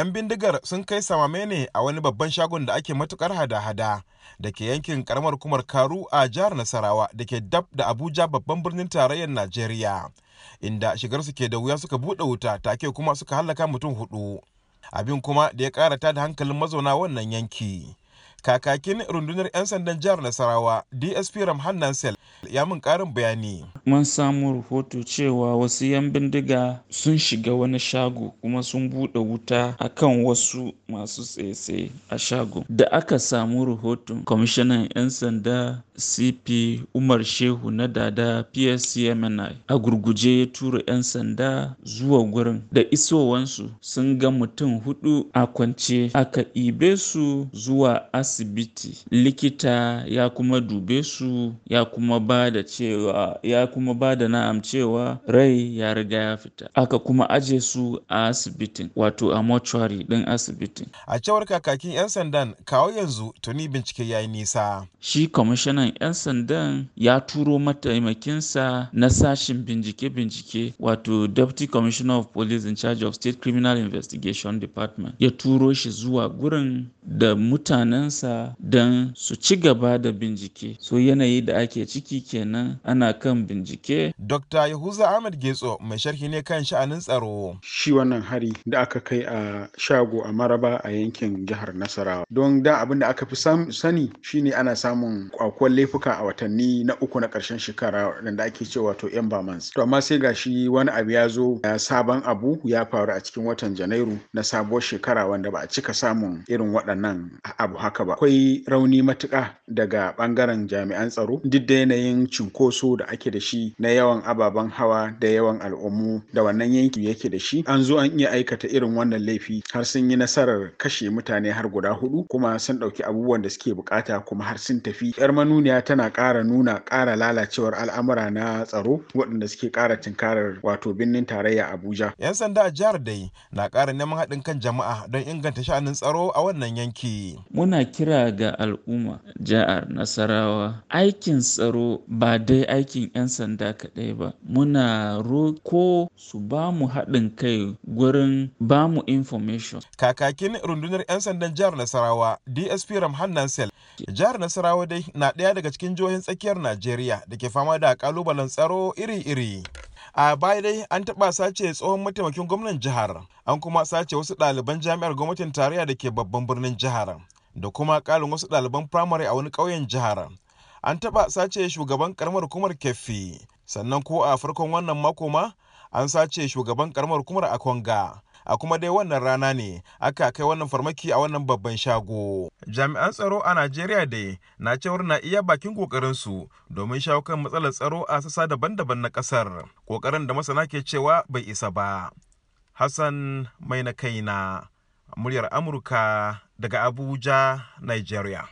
'yan bindigar sun kai samame ne a wani babban shagon da ake matuƙar hada-hada da ke yankin karamar kumar karu a jihar nasarawa da ke dab da abuja babban birnin tarayyar najeriya inda shigar su ke da wuya suka buɗe wuta take kuma suka hallaka mutum huɗu abin kuma da ya karata da hankalin mazauna wannan yanki. Kakakin rundunar 'yan sandan jihar nasarawa dsp ramhan nansel ya min karin bayani. Mun samu rahoto cewa wasu 'yan bindiga sun shiga wani shago kuma sun buɗe wuta akan wasu masu tsaye a shago. Da aka samu rahoton kwamishinan 'yan sanda cp umar shehu na dada pscmni a gurguje ya tura 'yan sanda zuwa gurin. Da isowansu sun ga mutum huɗu a kwance aka ibe su zuwa asibiti likita ya kuma dube su ya kuma ba da cewa ya kuma ba da na'am cewa rai ya riga ya fita. Aka kuma aje su a asibitin wato a mortuary din asibitin. A cewar kakakin 'yan sandan kawo yanzu tuni bincike ya yi nisa. Shi kwamishinan 'yan sandan ya turo mataimakinsa na sashin bincike-bincike wato deputy commissioner of police in charge of state criminal investigation department. Ya turo shi zuwa gurin da mutanensa don su ci gaba da bincike. So yanayi da ake ciki kenan ana kan bincike. Dr yahuza ahmed getso mai sharhi ne kan sha'anin tsaro. Shi wannan hari da aka kai a shago a maraba a yankin jihar nasarawa. Don da abin da aka fi sani shine ana samun kwakwal laifuka a watanni na uku na ƙarshen shekara da ake cewa to yan bamans to amma sai gashi wani abu ya zo sabon abu ya faru a cikin watan janairu na sabuwar shekara wanda ba a cika samun irin waɗannan abu haka ba. Akwai rauni matuƙa daga ɓangaren jami'an tsaro. Duk da yanayin cunkoso da ake da shi na yawan ababen hawa da yawan al'ummu da wannan yanki yake da shi an zo an iya aikata irin wannan laifi har sun yi nasarar kashe mutane har guda huɗu kuma sun ɗauki abubuwan da suke buƙata kuma har sun tafi. Yar manuniya tana ƙara nuna ƙara lalacewar al'amura na tsaro waɗanda suke ƙara tunkarar wato birnin tarayya abuja. Yan sanda a jihar dai na ƙara neman haɗin kan jama'a don inganta sha'anin tsaro a wannan yanki. Muna kira ga al'umma jihar nasarawa. Aikin tsaro ba dai aikin 'yan sanda kaɗai ba. Muna roko su ba mu haɗin kai gurin ba mu information. Kakakin rundunar 'yan sandan jihar nasarawa dsp ramhan nansel. Jihar nasarawa dai na ɗaya daga cikin jihohin tsakiyar najeriya da ke fama da kalubalen tsaro iri-iri. A baya dai an taɓa sace tsohon mataimakin gwamnan jihar an kuma sace wasu ɗaliban jami'ar gwamnatin tarayya da ke babban birnin jihar. Da kuma ƙarin wasu ɗaliban firamare a wani ƙauyen jihar. An taɓa sace shugaban karamar hukumar keffi sannan ko a farkon wannan mako ma an sace shugaban karamar hukumar akwanga. A kuma dai wannan rana ne aka kai wannan farmaki a wannan babban shago. Jami'an tsaro a najeriya dai na cewar na iya bakin ƙoƙarin su domin shawo kan matsalar tsaro a sassa daban-daban na ƙasar ƙoƙarin da masana ke cewa bai isa ba. Hassan mai na kaina. Muryar amurka daga abuja nigeria.